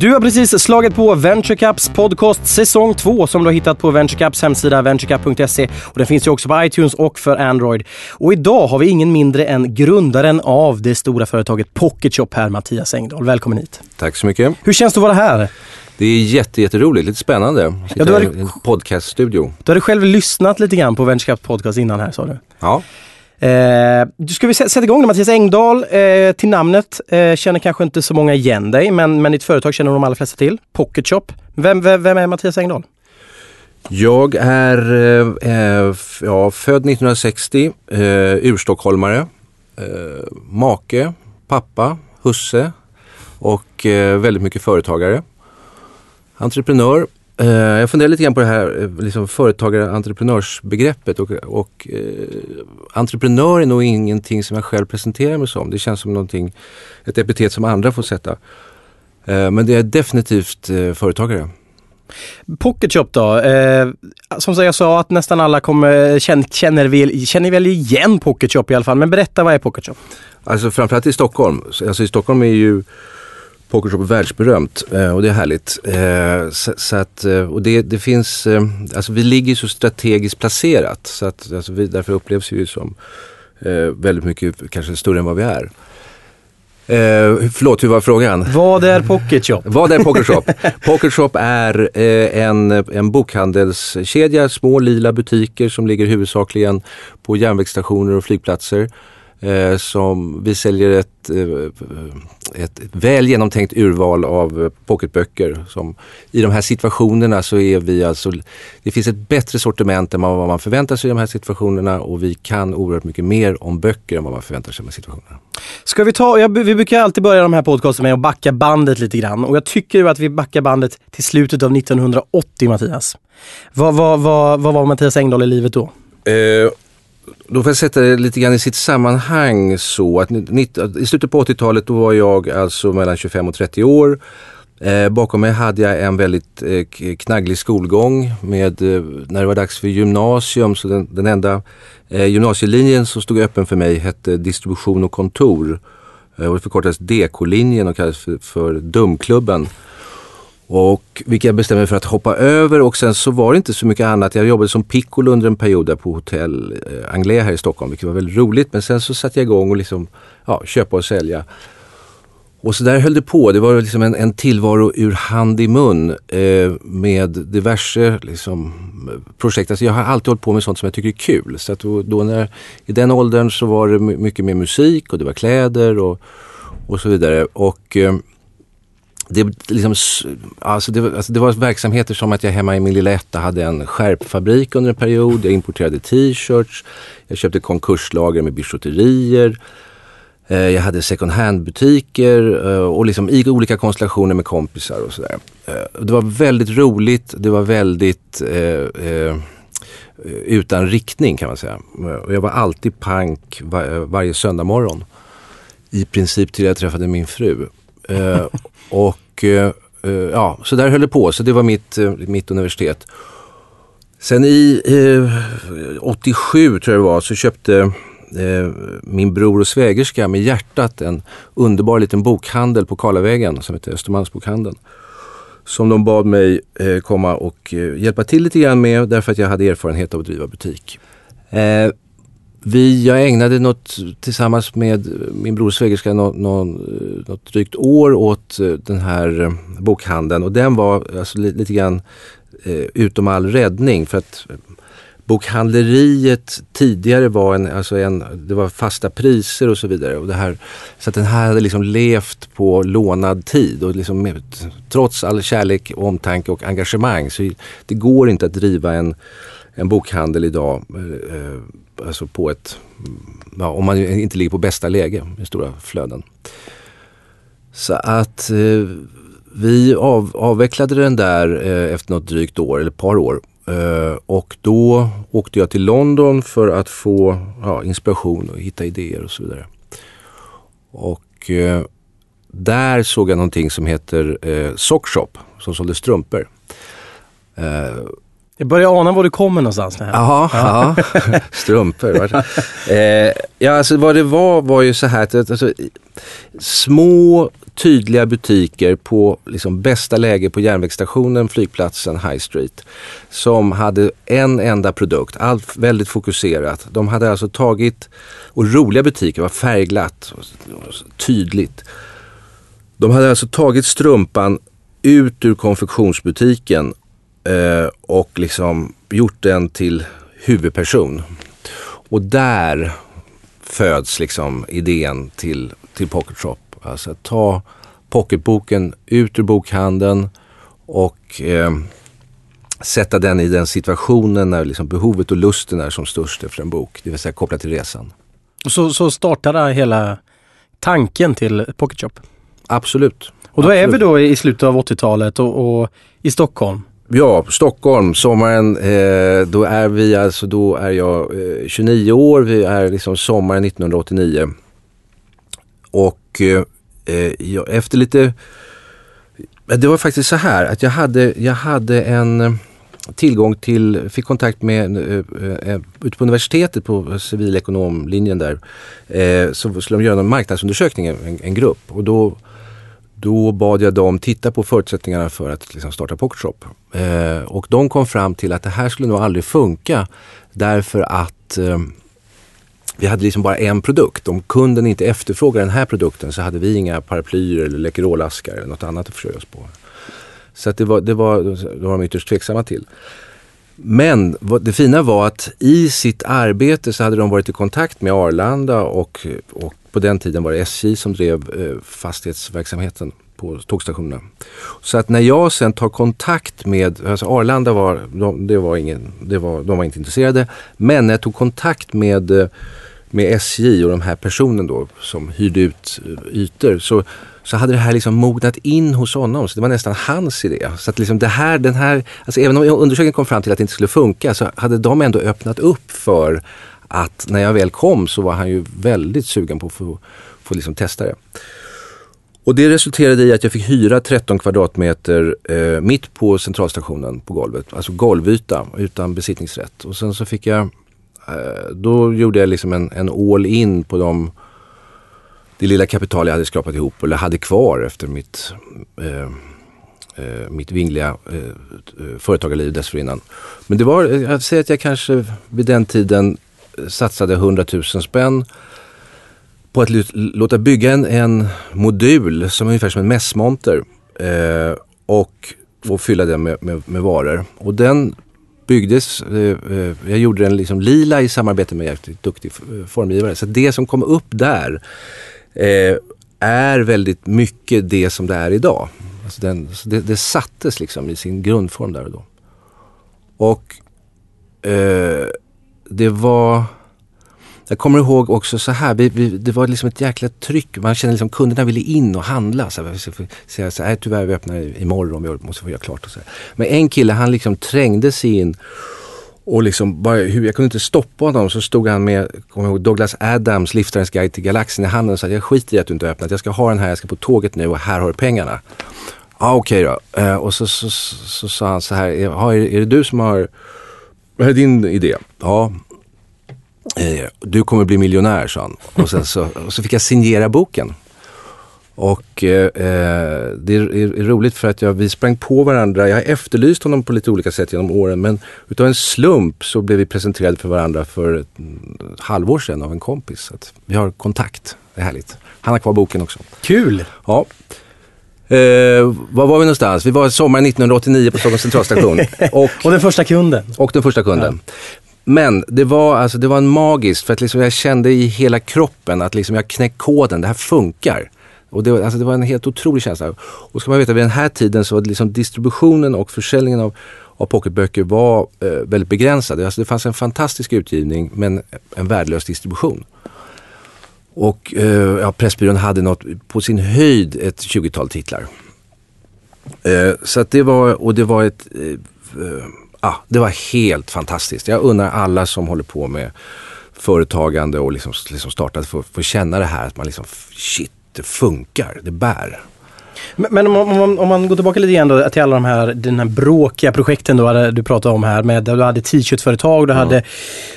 Du har precis slagit på VentureCaps podcast säsong 2 som du har hittat på VentureCaps hemsida venturecap.se. Och Den finns ju också på iTunes och för Android. Och idag har vi ingen mindre än grundaren av det stora företaget Pocketshop här, Mattias Engdahl. Välkommen hit. Tack så mycket. Hur känns det att vara här? Det är jätte, jätteroligt, lite spännande. Sitta Ja, du hade- i en podcaststudio. Du hade själv lyssnat lite grann på VentureCaps podcast innan här sa du. Ja. Eh, du ska vi sätta igång det, Mattias Engdahl. Eh, till namnet eh, känner kanske inte så många igen dig, men, men ditt företag känner de allra flesta till. Pocketshop. Vem, vem, vem är Mattias Engdahl? Jag är eh, eh ja, född 1960, eh, urstockholmare, eh, make, pappa, husse och eh, väldigt mycket företagare. Entreprenör. Eh, jag funderar lite grann på det här eh, liksom företagare-entreprenörsbegreppet och, och eh, entreprenör är nog ingenting som jag själv presenterar mig som. Det känns som någonting, ett epitet som andra får sätta. Eh, men det är definitivt eh, företagare. Pocketshop då? Eh, som jag sa att nästan alla kommer, känner, känner, väl, känner väl igen Pocketshop i alla fall. Men berätta, vad är Pocketshop? Alltså framförallt i Stockholm. Så- Alltså i Stockholm är ju Pokershop världsberömt eh, och det är härligt. Eh, så, så att, eh, och det, det finns, alltså vi ligger så strategiskt placerat så att alltså vi, därför upplevs vi ju som väldigt mycket kanske större än vad vi är. Eh, förlåt, hur var frågan? Vad är Pocketshop? Vad är Pokershop? Pokershop är eh, en, en bokhandelskedja, små lila butiker som ligger huvudsakligen på järnvägsstationer och flygplatser. Eh, som vi säljer ett, eh, ett väl genomtänkt urval av eh, pocketböcker. Som, I de här situationerna så är vi alltså, det finns ett bättre sortiment än vad man förväntar sig i de här situationerna och vi kan oerhört mycket mer om böcker än vad man förväntar sig i de här situationerna. Ska vi ta, jag, vi brukar alltid börja de här podcasten med att backa bandet lite grann. Och jag tycker att vi backar bandet till slutet av 1980, Mattias. Vad, vad, vad, vad var Mattias Engdahl i livet då? Eh, då får jag sätta det lite grann i sitt sammanhang så att i slutet på 80-talet då var jag alltså mellan 25 och 30 år. Eh, bakom mig hade jag en väldigt eh, knagglig skolgång med eh, när det var dags för gymnasium så den, den enda eh, gymnasielinjen som stod öppen för mig hette distribution och kontor. Eh, och det förkortades DK-linjen och kallades för, för Dumklubben. Och vilket jag bestämde mig för att hoppa över och sen så var det inte så mycket annat. Jag jobbade som piccolo under en period där på hotell eh, Anglais här i Stockholm, vilket var väldigt roligt. Men sen så satte jag igång och liksom, ja, köpa och sälja. Och så där höll det på. Det var liksom en, en tillvaro ur hand i mun eh, med diverse liksom, projekt. Alltså jag har alltid hållit på med sånt som jag tycker är kul. Så att då, då när, I den åldern så var det mycket mer musik och det var kläder och, och så vidare. Och eh, det, liksom, alltså det, var- alltså det var verksamheter som att jag hemma i min lilla etta hade en skärpfabrik under en period. Jag importerade t-shirts. Jag köpte konkurslager med bijouterier. Eh, Jag hade second hand-butiker eh, och liksom i olika konstellationer med kompisar och sådär. Eh, Det var väldigt roligt, det var väldigt eh, eh, utan riktning kan man säga. Och jag var alltid pank var, eh, varje söndag morgon. I princip till jag träffade min fru. Eh, och eh, eh, ja, så där höll det på. Så det var mitt, eh, mitt universitet. Sen i eh, 87 tror jag det var så köpte eh, min bror och svägerska med hjärtat en underbar liten bokhandel på Karlavägen som heter Östermalmsbokhandeln. Som de bad mig eh, komma och eh, hjälpa till lite grann med därför att jag hade erfarenhet av att driva butik. Eh, vi, jag ägnade något tillsammans med min brors svägerska något, något, något drygt år åt eh, den här eh, bokhandeln och den var alltså, lite, lite grann eh, utom all räddning för att eh, bokhandleriet tidigare var en, alltså en, det var fasta priser och så vidare. Och det här, så att den här hade liksom levt på lånad tid och liksom trots all kärlek, omtanke och engagemang så det går inte att driva en, en bokhandel idag eh, eh, alltså på ett, ja, om man inte ligger på bästa läge med stora flöden. Så att eh, vi av, avvecklade den där eh, efter något drygt år, eller ett par år. Eh, och då åkte jag till London för att få ja, inspiration och hitta idéer och så vidare. Och eh, där såg jag någonting som heter eh, Sockshop som sålde strumpor. Eh, jag börjar ana var du kommer någonstans. här. Jaha, ja. strumpor. vart- Eh, ja, alltså vad det var var ju så här att alltså, små tydliga butiker på liksom bästa läge på järnvägsstationen, flygplatsen, High Street. Som hade en enda produkt, allt väldigt fokuserat. De hade alltså tagit, och roliga butiker, var färgglatt, och, tydligt. De hade alltså tagit strumpan ut ur konfektionsbutiken och liksom gjort den till huvudperson. Och där föds liksom idén till, till Pocket Shop. Alltså att ta pocketboken ut ur bokhandeln och eh, sätta den i den situationen när liksom behovet och lusten är som störst efter en bok. Det vill säga kopplat till resan. Och så, så startade hela tanken till Pocket Shop? Absolut. Och då Absolut. är vi då i slutet av 80-talet och, och i Stockholm? Ja, Stockholm, sommaren, eh, då är vi alltså, då är jag eh, 29 år, vi är liksom sommaren 1989. Och eh, eh, jag, efter lite, det var faktiskt så här att jag hade, jag hade en eh, tillgång till, fick kontakt med, eh, eh ute på universitetet på civilekonomlinjen där, eh, så skulle de göra en marknadsundersökning, en, en grupp. Och då då bad jag dem titta på förutsättningarna för att liksom starta Pocketshop. Eh, och de kom fram till att det här skulle nog aldrig funka därför att eh, vi hade liksom bara en produkt. Om kunden inte efterfrågar den här produkten så hade vi inga paraplyer eller Läkerolaskar eller något annat att försörja oss på. Så att det, var, det, var, det var de ytterst tveksamma till. Men det fina var att i sitt arbete så hade de varit i kontakt med Arlanda och, och på den tiden var det SJ som drev eh, fastighetsverksamheten på tågstationerna. Så att när jag sen tar kontakt med, alltså Arlanda var, de, det var ingen, det var, de var inte intresserade. Men när jag tog kontakt med, eh, med SJ och de här personen då som hyrde ut eh, ytor så, så hade det här liksom mognat in hos honom. Så det var nästan hans idé. Så att liksom det här, den här, alltså även om undersökningen kom fram till att det inte skulle funka så hade de ändå öppnat upp för att när jag väl kom så var han ju väldigt sugen på att få, få liksom testa det. Och det resulterade i att jag fick hyra 13 kvadratmeter eh, mitt på centralstationen på golvet. Alltså golvyta utan besittningsrätt. Och sen så fick jag, eh, då gjorde jag liksom en, en all in på de, det lilla kapital jag hade skrapat ihop eller hade kvar efter mitt eh, eh mitt vingliga eh, eh, företagarliv dessförinnan. Men det var, jag säger att jag kanske vid den tiden satsade 100 000 spänn på att låta bygga en, en modul som är ungefär som en mässmonter eh, och, och fylla den med, med, med, varor. Och den byggdes, eh, eh jag gjorde den liksom lila i samarbete med en jäkligt duktig formgivare. Så det som kom upp där eh, är väldigt mycket det som det är idag. Alltså den, det, det sattes liksom i sin grundform där och då. Och eh, det var... Jag kommer ihåg också så här, vi, vi, det var liksom ett jäkla tryck. Man kände liksom kunderna ville in och handla. Så här, så så här, tyvärr vi öppnar imorgon, vi måste få göra klart. Och så här. Men en kille han liksom trängde sig in och liksom bara, jag kunde inte stoppa honom. Så stod han med, kommer ihåg, Douglas Adams, Liftarens guide till galaxen i handen och sa jag skiter i att du inte öppnat. Jag ska ha den här, jag ska på tåget nu och här har du pengarna. Ja okej okay då. Eh, och så, så, så, så, sa han så här, är, är det du som har, vad är din idé? Ja, Eh, du kommer bli miljonär, sa han. Och, sen så, och så fick jag signera boken. Och eh, eh det är, är, roligt för att jag, vi sprang på varandra. Jag har efterlyst honom på lite olika sätt genom åren. Men utav en slump så blev vi presenterade för varandra för ett halvår sedan av en kompis. Så vi har kontakt. Det är härligt. Han har kvar boken också. Kul! Ja. Eh, var var vi någonstans? Vi var sommaren 1989 på Stockholms centralstation. och, och den första kunden. Och den första kunden. Ja. Men det var, alltså, det var en magiskt för att liksom jag kände i hela kroppen att liksom jag knäckt koden, det här funkar. Och det, alltså det var en helt otrolig känsla. Och ska man veta, vid den här tiden så var liksom distributionen och försäljningen av, av pocketböcker var eh, väldigt begränsade. Alltså det fanns en fantastisk utgivning men en värdelös distribution. Och eh, ja, Pressbyrån hade något, på sin höjd ett 20-tal titlar. Eh, så att det var, och det var ett eh, eh, ah, det var helt fantastiskt. Jag undrar alla som håller på med företagande och liksom, liksom startat för att känna det här att man liksom, shit, det funkar, det bär. Men, men om, om, om, man går tillbaka lite grann då till alla de här, den här bråkiga projekten då, du pratade om här med, du hade t-shirtföretag, du mm. hade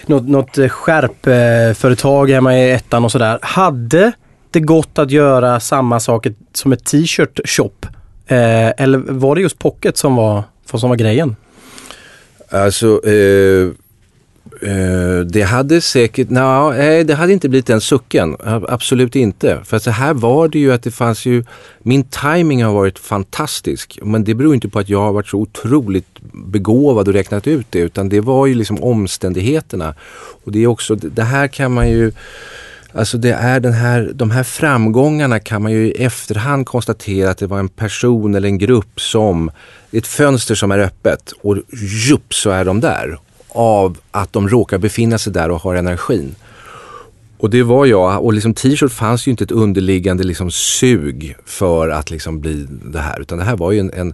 något, något skärpföretag hemma i ettan och sådär. Hade inte gått att göra samma sak som ett t-shirt shop? Eh, eller var det just pocket som var, som var grejen? Alltså, eh, Eh, det hade säkert, nej det hade inte blivit den sucken. Absolut inte. För så här var det ju att det fanns ju, min timing har varit fantastisk. Men det beror inte på att jag har varit så otroligt begåvad och räknat ut det. Utan det var ju liksom omständigheterna. Och det är också, det här kan man ju Alltså det är den här, de här framgångarna kan man ju i efterhand konstatera att det var en person eller en grupp som, ett fönster som är öppet och jupp så är de där. Av att de råkar befinna sig där och har energin. Och det var jag och liksom t-shirt fanns ju inte ett underliggande liksom sug för att liksom bli det här utan det här var ju en, en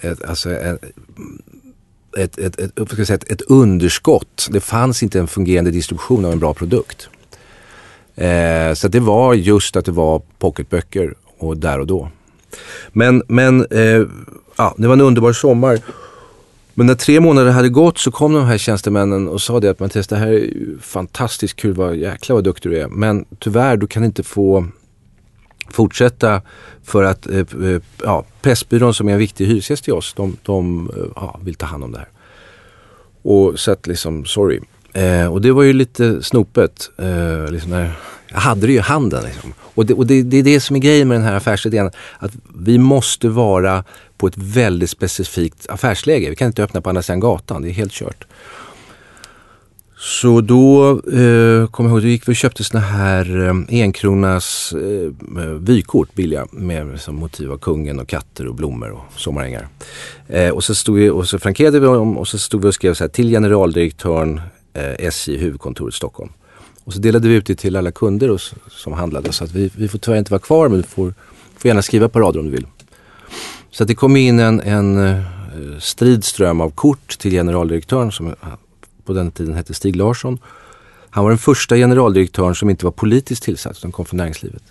ett, alltså en, ett, ett, ett, ett, ett underskott. Det fanns inte en fungerande distribution av en bra produkt. Eh, så det var just att det var pocketböcker och där och då. Men, men eh, ja, det var en underbar sommar. Men när tre månader hade gått så kom de här tjänstemännen och sa det att Mattias det här är fantastiskt kul, vad jäkla vad duktig du är. Men tyvärr du kan inte få fortsätta för att eh, eh ja, Pressbyrån som är en viktig hyresgäst till oss, de, de eh, ja, vill ta hand om det här. Och så att liksom, sorry. Eh, och det var ju lite snopet. Eh, liksom när, jag hade det ju i handen. Liksom. Och, det, och det, det, är det som är grejen med den här affärsidén. Att vi måste vara på ett väldigt specifikt affärsläge. Vi kan inte öppna på andra sidan gatan, det är helt kört. Så då eh, kommer jag ihåg, då gick vi och köpte såna här eh, enkronas eh, vykort billiga med som motiv av kungen och katter och blommor och sommarängar. Eh, och så stod vi och så frankerade vi om och så stod vi och skrev så här till generaldirektören eh, SJ huvudkontoret Stockholm. Och så delade vi ut det till alla kunder och, som handlade så att vi, vi får tyvärr inte vara kvar men du får, får gärna skriva på radio om du vill. Så det kom in en, en uh, strid ström av kort till generaldirektören som på den tiden hette Stig Larsson. Han var den första generaldirektören som inte var politiskt tillsatt utan kom från näringslivet.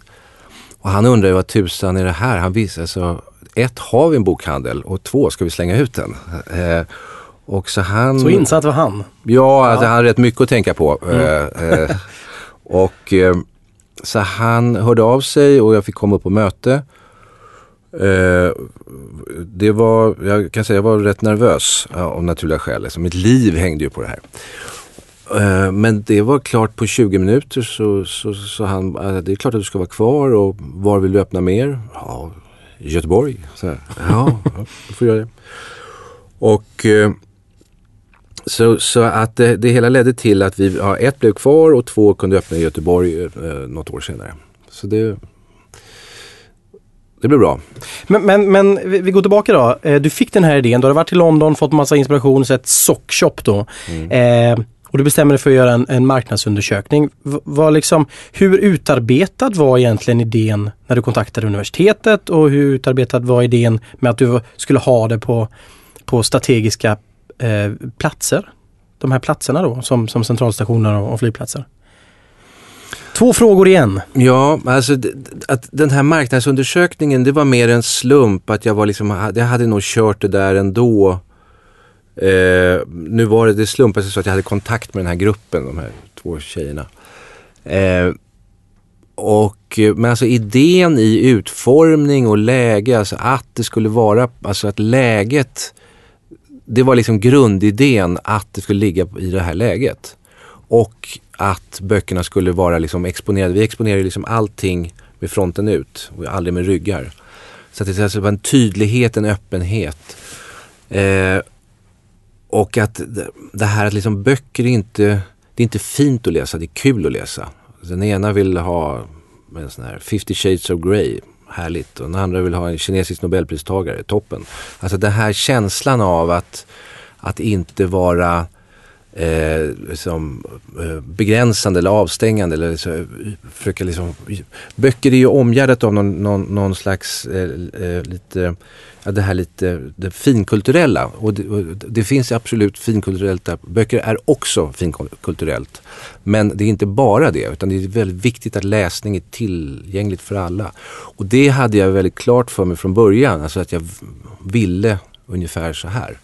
Och han undrade vad tusan är det här? Han visade alltså, ett har vi en bokhandel och två ska vi slänga ut den. Eh, och så, han, så insatt var han? Ja, alltså, han hade rätt mycket att tänka på. Mm. Eh, eh, och eh, så han hörde av sig och jag fick komma upp på möte. Eh, det var, jag kan säga jag var rätt nervös ja, av naturliga skäl. Liksom. Mitt liv hängde ju på det här. Eh, men det var klart på 20 minuter så sa så han, det är klart att du ska vara kvar och var vill du öppna mer? Ja, Göteborg. Så här, ja, då får jag göra det. Och eh, så, så att det, det, hela ledde till att vi, ja, ett blev kvar och två kunde öppna i Göteborg eh, något år senare. Så det, det blev bra. Men, men, men vi går tillbaka då. Eh, du fick den här idén, du har varit i London, fått massa inspiration, sett Sockshop då. Mm. Eh, och du bestämde dig för att göra en, en marknadsundersökning. Var liksom, hur utarbetad var egentligen idén när du kontaktade universitetet och hur utarbetad var idén med att du skulle ha det på, på strategiska eh, platser. De här platserna då som, som centralstationer och, och flygplatser. Två frågor igen. Ja, alltså att den här marknadsundersökningen det var mer en slump att jag var liksom, jag hade nog kört det där ändå. Eh, nu var det, det slumpade sig så att jag hade kontakt med den här gruppen, de här två tjejerna. Eh, och, men alltså idén i utformning och läge, alltså att det skulle vara, alltså att läget det var liksom grundidén att det skulle ligga i det här läget. Och att böckerna skulle vara liksom exponerade. Vi exponerar liksom allting med fronten ut och aldrig med ryggar. Så att det alltså var en tydlighet, en öppenhet. Eh, och att det här att liksom böcker är inte, det är inte fint att läsa, det är kul att läsa. Den ena vill ha en sån här 50 shades of Grey härligt. Och den andra vill ha en kinesisk nobelpristagare, toppen. Alltså den här känslan av att, att inte vara eh, liksom, begränsande eller avstängande. Eller så, eh, försöka liksom, böcker är ju omgärdat av någon, någon, någon slags eh, eh, lite ja, det här lite det finkulturella. Och det, och det finns absolut finkulturellt där. Böcker är också finkulturellt. Men det är inte bara det utan det är väldigt viktigt att läsning är tillgängligt för alla. Och det hade jag väldigt klart för mig från början. Alltså att jag ville ungefär så här.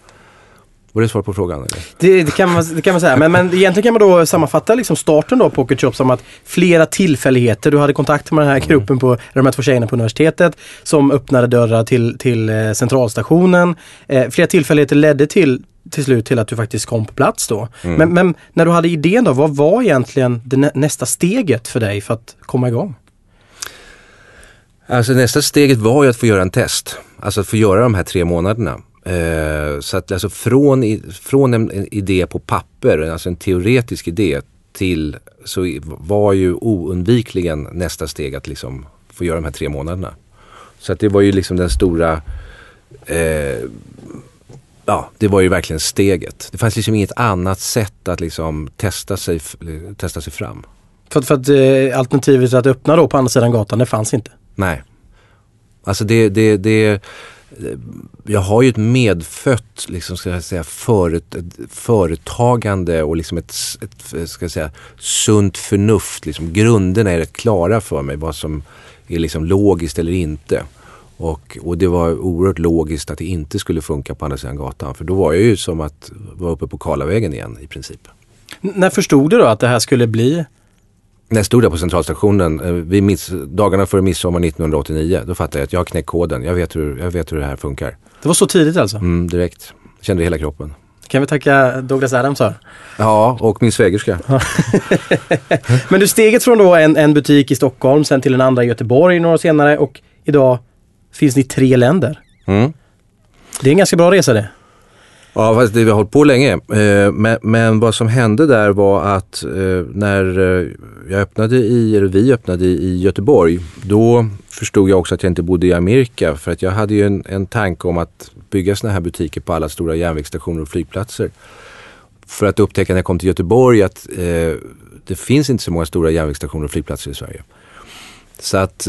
Var det svar på frågan? Det, det, kan man, det kan man säga. Men, men egentligen kan man då sammanfatta liksom starten då på Pocket Shop som att flera tillfälligheter. Du hade kontakt med den här mm. gruppen på de här två tjejerna på universitetet som öppnade dörrar till, till eh, centralstationen. Eh, flera tillfälligheter ledde till till slut till att du faktiskt kom på plats då. Mm. Men, men, när du hade idén då, vad var egentligen det nästa steget för dig för att komma igång? Alltså nästa steget var ju att få göra en test. Alltså att få göra de här tre månaderna. Eh, så att alltså från, från en, idé på papper, alltså en teoretisk idé till så var ju oundvikligen nästa steg att liksom få göra de här tre månaderna. Så att det var ju liksom den stora eh, Ja, det var ju verkligen steget. Det fanns liksom inget annat sätt att liksom testa sig, testa sig fram. För, för att eh, alternativet att öppna då på andra sidan gatan, det fanns inte? Nej. Alltså det, det, det Eh, jag har ju ett medfött liksom, ska jag säga, föret, företagande och liksom ett, ett ska jag säga, sunt förnuft. Liksom, grunderna är rätt klara för mig vad som är liksom logiskt eller inte. Och, och det var oerhört logiskt att det inte skulle funka på andra sidan gatan. För då var jag ju som att vara uppe på Karlavägen igen i princip. N när förstod du då att det här skulle bli när jag stod där på centralstationen eh, vid miss, dagarna före midsommar 1989, då fattade jag att jag har knäckt koden. Jag vet, hur, jag vet hur det här funkar. Det var så tidigt alltså? Mm, direkt. Kände hela kroppen. Kan vi tacka Douglas Adams för? Ja, och min svägerska. Men du steget från då en, en butik i Stockholm, sen till en andra i Göteborg några år senare och idag finns ni i tre länder. Mm. Det är en ganska bra resa det. Ja, fast det, vi har hållit på länge. Eh, men, men, vad som hände där var att eh, när eh, jag öppnade i, eller vi öppnade i Göteborg, då förstod jag också att jag inte bodde i Amerika. För att jag hade ju en, en tanke om att bygga sådana här butiker på alla stora järnvägsstationer och flygplatser. För att upptäcka när jag kom till Göteborg att eh, det finns inte så många stora järnvägsstationer och flygplatser i Sverige. Så att,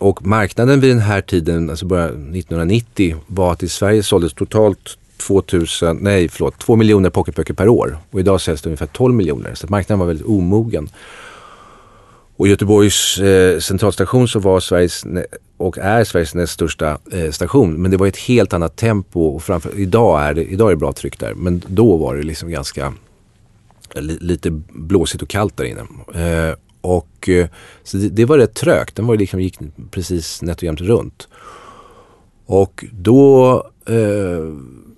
och marknaden vid den här tiden, alltså början 1990, var att i Sverige såldes totalt 2000, nej förlåt, 2 miljoner pocketböcker per år. Och idag säljs det ungefär 12 miljoner. Så marknaden var väldigt omogen. Och Göteborgs eh, centralstation så var Sveriges och är Sveriges näst största eh, station. Men det var ett helt annat tempo och framför, idag, är det, idag är det bra tryck där. Men då var det liksom ganska li, lite blåsigt och kallt där inne. Eh, och eh, så det, det, var rätt trögt. Den var liksom, gick precis nätt och jämnt runt. Och då eh,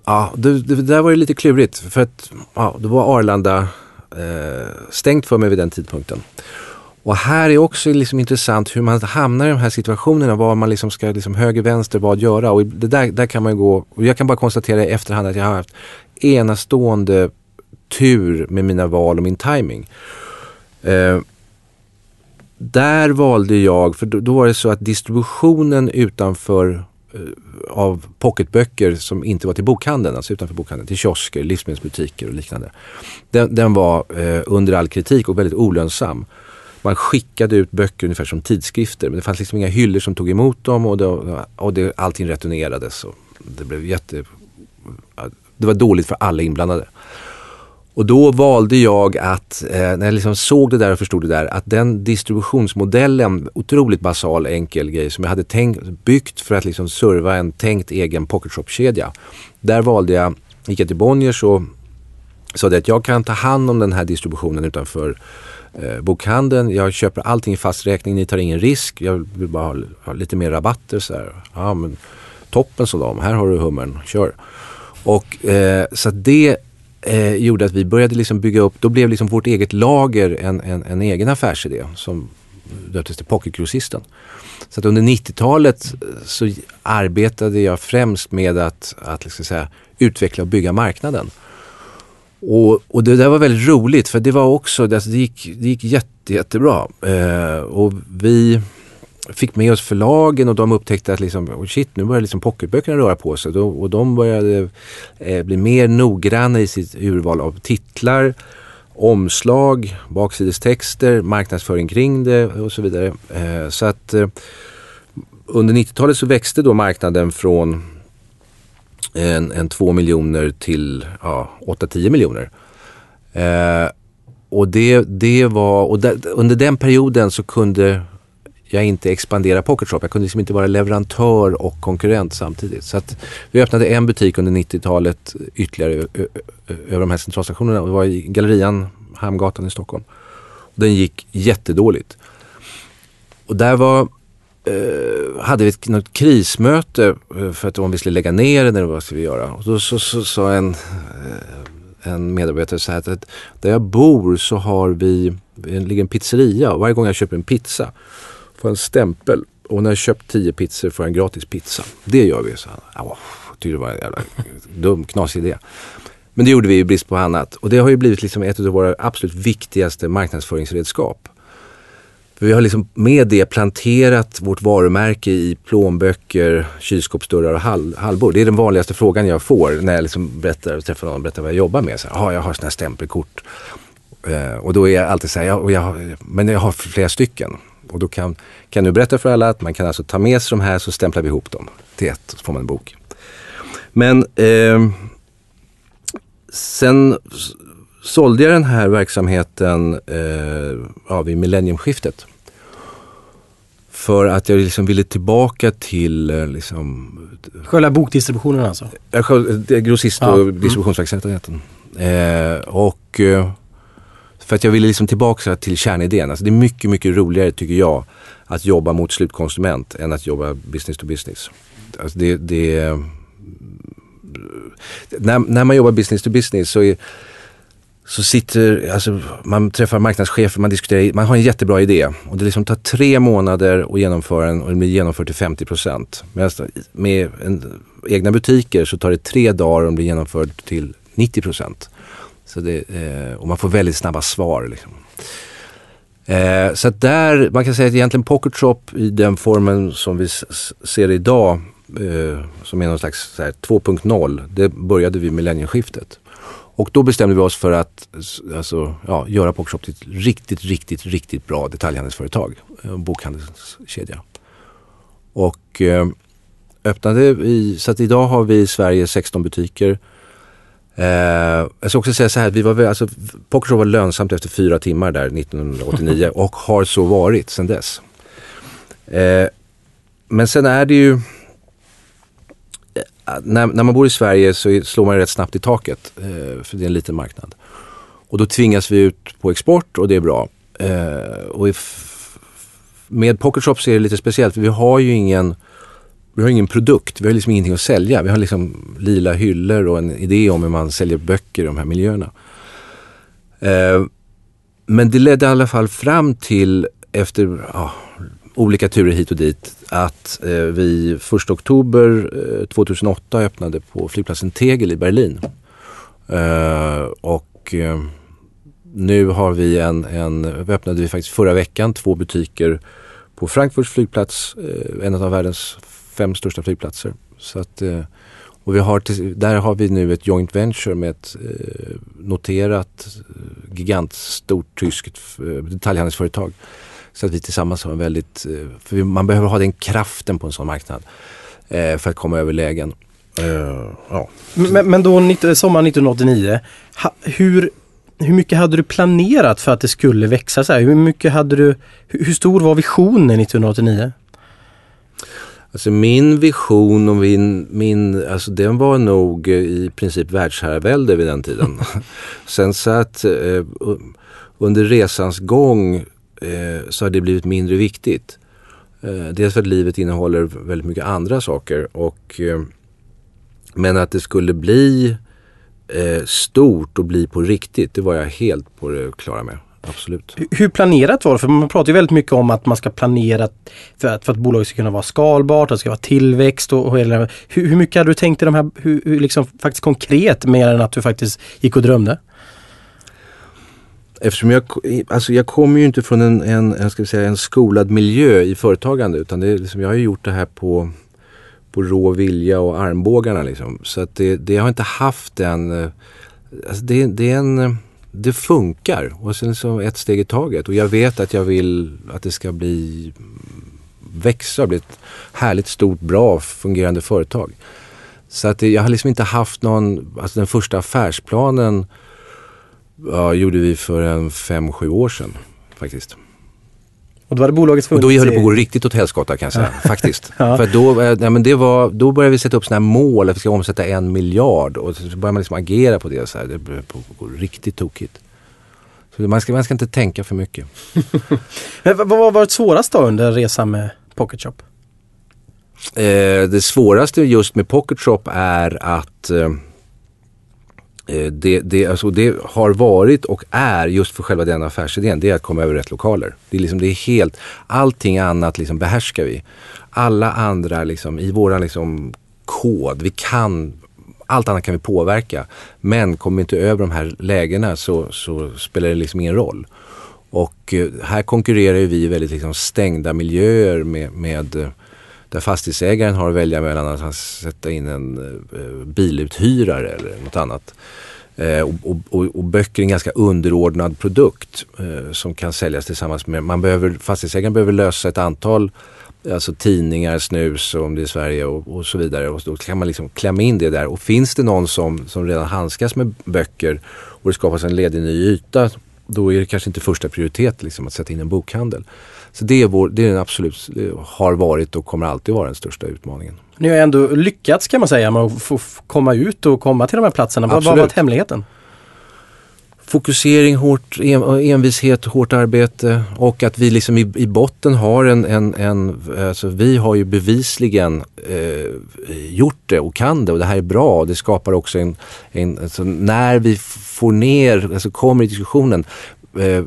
Ja, det, det, där var ju lite klurigt för att ja, då var Arlanda eh, stängt för mig vid den tidpunkten. Och här är också liksom intressant hur man hamnar i de här situationerna, var man liksom ska liksom höger, vänster, vad göra. Och det där, där kan man gå, och jag kan bara konstatera i efterhand att jag har haft enastående tur med mina val och min timing. Eh, där valde jag, för då, då, var det så att distributionen utanför Eh, av pocketböcker som inte var till bokhandeln, alltså utanför bokhandeln, till kiosker, livsmedelsbutiker och liknande. Den, den var eh, under all kritik och väldigt olönsam. Man skickade ut böcker ungefär som tidskrifter men det fanns liksom inga hyllor som tog emot dem och, det, och det, allting returnerades. Och det, blev jätte, eh, det var dåligt för alla inblandade. Och då valde jag att, eh, när jag liksom såg det där och förstod det där, att den distributionsmodellen, otroligt basal enkel grej som jag hade tänkt, byggt för att liksom serva en tänkt egen pocketshop-kedja. Där valde jag, gick jag till Bonniers och sa det att jag kan ta hand om den här distributionen utanför eh, bokhandeln. Jag köper allting i fast räkning, ni tar ingen risk. Jag vill bara ha, ha lite mer rabatter. Så här. Ja, men toppen så de, här har du hummern, kör. Och eh, så det eh, gjorde att vi började liksom bygga upp, då blev liksom vårt eget lager en, en, en egen affärsidé som döptes till Pocketgrossisten. Så att under 90-talet eh, så arbetade jag främst med att, att liksom säga, utveckla och bygga marknaden. Och, och det där var väldigt roligt för det var också, alltså det, gick, det gick jätte, jättebra. Eh, och vi fick med oss förlagen och de upptäckte att liksom, oh shit, nu börjar liksom pocketböckerna röra på sig. Och de började eh, bli mer noggranna i sitt urval av titlar, omslag, baksidestexter, marknadsföring kring det och så vidare. Eh, så att eh, under 90-talet så växte då marknaden från en, en 2 miljoner till ja, 8-10 miljoner. Eh, och det, det var, och där, under den perioden så kunde jag inte expandera Pocket Shop. Jag kunde liksom inte vara leverantör och konkurrent samtidigt. Så att vi öppnade en butik under 90-talet ytterligare över de här centralstationerna. Det var i Gallerian, Hamngatan i Stockholm. Den gick jättedåligt. Och där var eh, hade vi ett något krismöte eh, för att om vi skulle lägga ner den eller vad skulle vi göra. Och då så, så, så en, eh, en medarbetare så här att där jag bor så har vi, det ligger en pizzeria och varje gång jag köper en pizza får en stämpel och när jag köpt tio pizzor får jag en gratis pizza. Det gör vi. Så Han tyckte det var en jävla dum, knasig idé. Men det gjorde vi i brist på annat. Och det har ju blivit liksom ett av våra absolut viktigaste marknadsföringsredskap. För vi har liksom med det planterat vårt varumärke i plånböcker, kylskåpsdörrar och hall, hallbord. Det är den vanligaste frågan jag får när jag liksom berättar, träffar någon och berättar vad jag jobbar med. Så här, jag har sådana här stämpelkort. Eh, och då är jag alltid så här, jag, jag, men jag har flera stycken. Och då kan, kan du berätta för alla att man kan alltså ta med sig de här så stämplar vi ihop dem till ett och så får man en bok. Men eh, sen sålde jag den här verksamheten eh, ja, vid millenniumskiftet. För att jag liksom ville tillbaka till eh, liksom, Själva bokdistributionen alltså? Grossist och ja. Mm. distributionsverksamheten. Eh, och eh, för att jag ville liksom tillbaka till kärnidén. Alltså det är mycket, mycket roligare tycker jag att jobba mot slutkonsument än att jobba business to business. Alltså det, det när, när man jobbar business to business så är så sitter, alltså man träffar marknadschefer, man diskuterar, man har en jättebra idé och det liksom tar tre månader att genomföra den och den blir genomförd till 50 procent. Med en, egna butiker så tar det tre dagar och den blir genomförd till 90 procent eh, och man får väldigt snabba svar. Liksom. Eh, så att där, man kan säga att egentligen Pocket Shop i den formen som vi ser idag, eh, som är någon slags 2.0, det började vid millennieskiftet. Och då bestämde vi oss för att alltså, ja, göra Pocketshop till ett riktigt, riktigt, riktigt bra detaljhandelsföretag. En bokhandelskedja. Och eh, öppnade i, så att idag har vi i Sverige 16 butiker. Eh, jag ska också säga så här, vi var, alltså, Pocketshop var lönsamt efter fyra timmar där 1989 och har så varit sedan dess. Eh, men sen är det ju när, när, man bor i Sverige så slår man rätt snabbt i taket, eh, för det är en liten marknad. Och då tvingas vi ut på export och det är bra. Eh, och med Pocket Shop så är det lite speciellt, för vi har ju ingen vi har ingen produkt, vi har liksom ingenting att sälja. Vi har liksom lila hyllor och en idé om hur man säljer böcker i de här miljöerna. Eh, men det ledde i alla fall fram till, efter ja, olika turer hit och dit att eh, vi 1 oktober eh, 2008 öppnade på flygplatsen Tegel i Berlin. Eh, och eh, nu har vi en, en, vi öppnade vi faktiskt förra veckan två butiker på Frankfurts flygplats, eh, en av världens fem största flygplatser. Så att, eh, och vi har, där har vi nu ett joint venture med ett noterat gigantstort tyskt detaljhandelsföretag så att vi tillsammans har en väldigt, eh, för man behöver ha den kraften på en sån marknad eh, för att komma över lägen. Uh, ja. men, men då sommaren 1989, ha, hur, hur mycket hade du planerat för att det skulle växa så här? Hur mycket hade du, hur, hur stor var visionen 1989? Alltså min vision och min, min alltså den var nog i princip världsherravälde vid den tiden. Sen så att eh, under resans gång eh, så har det blivit mindre viktigt. Eh, dels för att livet innehåller väldigt mycket andra saker. Och, eh, men att det skulle bli eh, stort och bli på riktigt, det var jag helt på det klara med. Absolut. Hur planerat var det? För man pratar ju väldigt mycket om att man ska planera för att, för att bolaget ska kunna vara skalbart, att det ska vara tillväxt och, och hela, hur, hur mycket hade du tänkt i de här, hur, hur liksom faktiskt konkret mer än att du faktiskt gick och drömde? eftersom jag, alltså jag kommer ju inte från en, en, en, ska säga, en skolad miljö i företagande utan det är liksom, jag har gjort det här på, på rå vilja och armbågarna. Liksom. Så att det, det har inte haft den, eh, alltså det, det, är en, det funkar och sen så ett steg i taget. Och jag vet att jag vill att det ska bli växa, bli ett härligt, stort, bra, fungerande företag. Så att det, jag har liksom inte haft någon, alltså den första affärsplanen ja, gjorde vi för en fem, sju år sedan faktiskt. Och då hade bolaget funnits... Och då höll det på att gå riktigt åt helskotta kan jag säga, faktiskt. ja. För då, eh, ja, men det var, då började vi sätta upp sådana här mål att vi ska omsätta en miljard och så började man liksom agera på det. Så här. Det började på att gå riktigt tokigt. Så man ska, man ska inte tänka för mycket. men vad har varit svårast då under resan med Pocket Shop? Eh, det svåraste just med Pocket Shop är att eh, Eh, det, det, alltså det har varit och är just för själva den affärsidén, det är att komma över rätt lokaler. Det är, liksom, det är helt, allting annat liksom behärskar vi. Alla andra liksom, i våran liksom kod, vi kan, allt annat kan vi påverka. Men kommer vi inte över de här lägena så, så spelar det liksom ingen roll. Och eh, här konkurrerar vi i väldigt liksom stängda miljöer med, med eh, där fastighetsägaren har att välja mellan att sätta in en eh, biluthyrare eller något annat. Eh, och, och, och, böcker är en ganska underordnad produkt eh, som kan säljas tillsammans med, man behöver, fastighetsägaren behöver lösa ett antal alltså tidningar, snus om det är Sverige och, och, så vidare. Och då kan man liksom klämma in det där. Och finns det någon som, som redan handskas med böcker och det skapas en ledig ny yta då är det kanske inte första prioritet liksom, att sätta in en bokhandel. Så det är, vår, det är den absolut, har varit och kommer alltid vara den största utmaningen. Ni har ändå lyckats kan man säga med att få komma ut och komma till de här platserna. Absolut. Vad har varit hemligheten? Fokusering, hårt, envishet, hårt arbete och att vi liksom i, i botten har en, en, en alltså vi har ju bevisligen eh, gjort det och kan det och det här är bra. Det skapar också en, en alltså när vi får ner, alltså kommer i diskussionen eh,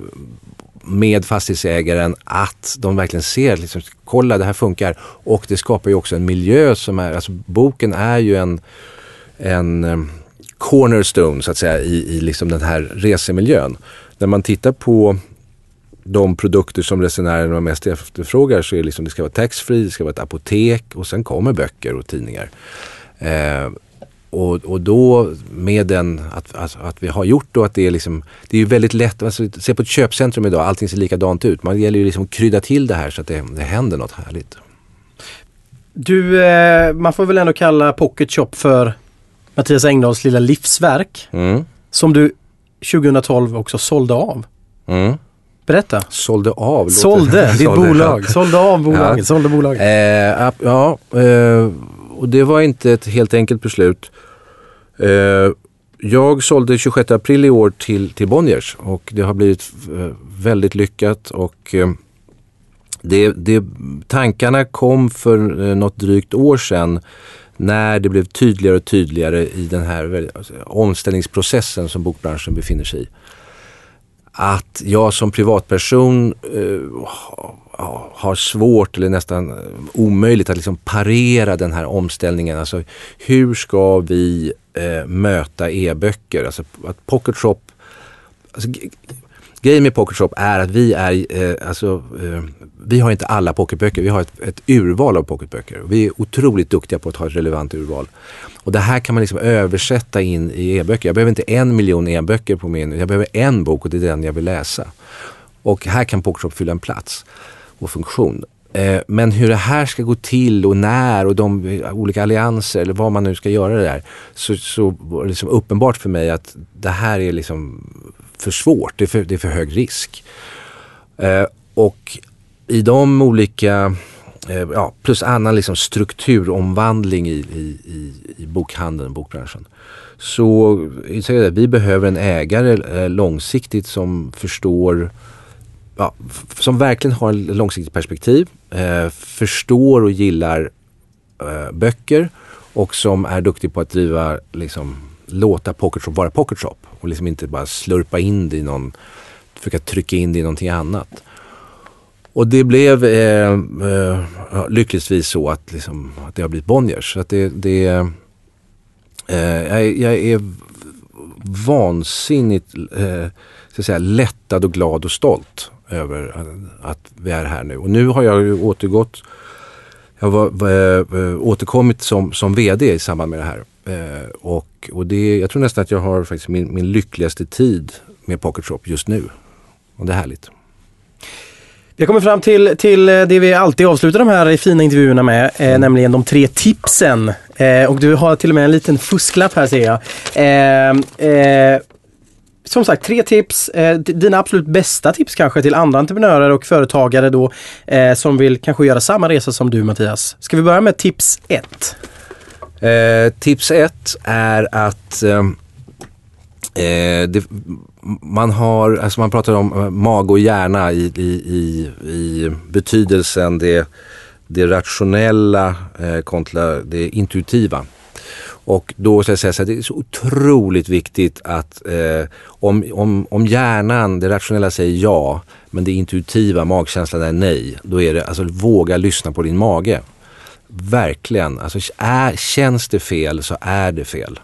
med fastighetsägaren att de verkligen ser, liksom, kolla det här funkar. Och det skapar ju också en miljö som är, alltså boken är ju en, en um, cornerstone så att säga i, i liksom den här resemiljön. När man tittar på de produkter som resenärerna mest efterfrågar så är det liksom, det ska vara taxfree, det ska vara ett apotek och sen kommer böcker och tidningar. Eh, och, och då med den, att, att, att, vi har gjort och att det är liksom, det är ju väldigt lätt, alltså, se på ett köpcentrum idag, allting ser likadant ut. Man gäller ju liksom att krydda till det här så att det, det händer något härligt. Du, eh, man får väl ändå kalla Pocket Shop för Mattias Engdahls lilla livsverk. Mm. Som du 2012 också sålde av. Mm. Berätta. Sålde av? Sålde, ditt bolag. Sålde av bolaget. Ja. Sålde bolaget. Eh, ja, eh, och det var inte ett helt enkelt beslut. Eh, jag sålde 26 april i år till, till Bonniers och det har blivit eh, väldigt lyckat och eh, det, det, tankarna kom för eh, något drygt år sedan när det blev tydligare och tydligare i den här alltså, omställningsprocessen som bokbranschen befinner sig i. Att jag som privatperson eh, har svårt eller nästan eh, omöjligt att liksom parera den här omställningen. Alltså hur ska vi eh, möta e-böcker? Alltså att Pocket Shop alltså, Grejen med Pocket Shop är att vi är, eh, alltså, eh, vi har inte alla pocketböcker, vi har ett, ett urval av pocketböcker. Vi är otroligt duktiga på att ha ett relevant urval. Och det här kan man liksom översätta in i e-böcker. Jag behöver inte en miljon e-böcker på min, jag behöver en bok och det är den jag vill läsa. Och här kan Pocket Shop fylla en plats och funktion. Eh, men hur det här ska gå till och när och de olika allianser eller vad man nu ska göra det där. Så, så var det liksom uppenbart för mig att det här är liksom för svårt, det är för, det är för hög risk. Eh, och i de olika, eh, ja, plus annan liksom strukturomvandling i, i, i, i bokhandeln, bokbranschen. Så jag vi behöver en ägare långsiktigt som förstår ja, som verkligen har ett långsiktigt perspektiv, eh, förstår och gillar eh, böcker och som är duktig på att driva, liksom, låta pocketshop vara pocketshop och liksom inte bara slurpa in det i någon, försöka trycka in det i någonting annat. Och det blev eh, eh, lyckligtvis så att, liksom, att det har blivit Bonniers. Så att det, det eh, jag, jag, är vansinnigt eh, att säga, lättad och glad och stolt över att vi är här nu. Och nu har jag ju återgått, jag var, var, återkommit som, som VD i samband med det här. Eh, och, och det, jag tror nästan att jag har faktiskt min, min lyckligaste tid med Pocket Shop just nu. Och det är härligt. Vi kommit fram till, till det vi alltid avslutar de här fina intervjuerna med, eh, mm. nämligen de tre tipsen. Eh, och du har till och med en liten fusklapp här ser jag. Eh, eh som sagt, tre tips. Eh, dina absolut bästa tips kanske till andra entreprenörer och företagare då eh, som vill kanske göra samma resa som du Mattias. Ska vi börja med tips ett? Eh, tips ett är att eh, eh det, man har, alltså man pratar om eh, mag och hjärna i, i, i, i betydelsen det, det rationella eh, kontra det intuitiva. Och då ska jag säga så att det är så otroligt viktigt att eh, om, om, om hjärnan, det rationella säger ja, men det intuitiva, magkänslan är nej. Då är det, alltså våga lyssna på din mage. Verkligen, alltså är, känns det fel så är det fel.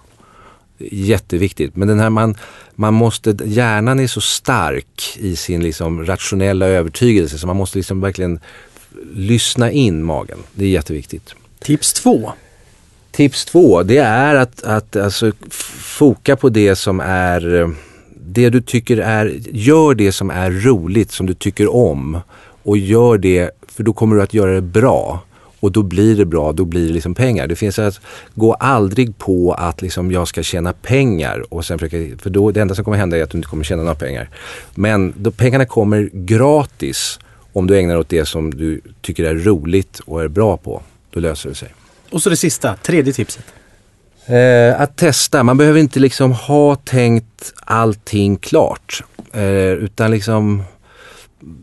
Jätteviktigt. Men den här man, man måste, hjärnan är så stark i sin liksom rationella övertygelse så man måste liksom verkligen lyssna in magen. Det är jätteviktigt. Tips två. Tips två, det är att, att alltså, foka på det som är eh, det du tycker är, gör det som är roligt, som du tycker om och gör det, för då kommer du att göra det bra. Och då blir det bra, då blir det liksom pengar. Det finns att gå aldrig på att liksom jag ska tjäna pengar och sen försöka, för då det enda som kommer hända är att du inte kommer tjäna några pengar. Men då pengarna kommer gratis om du ägnar dig åt det som du tycker är roligt och är bra på. Då löser det sig. Och så det sista, tredje tipset. Eh, att testa, man behöver inte liksom ha tänkt allting klart. Eh, utan liksom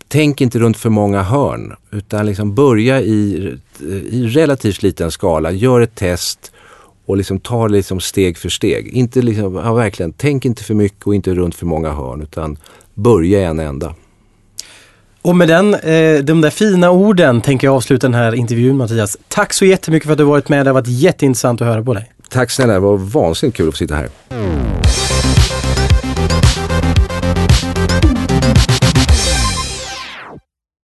Tänk inte runt för många hörn utan liksom börja i, i relativt liten skala, gör ett test och liksom ta det liksom steg för steg. Inte liksom, ja, verkligen, tänk inte för mycket och inte runt för många hörn utan börja i en ända. Och med den, eh, de där fina orden tänker jag avsluta den här intervjun Mattias. Tack så jättemycket för att du varit med. Det har varit jätteintressant att höra på dig. Tack snälla, det var vansinnigt kul att få sitta här.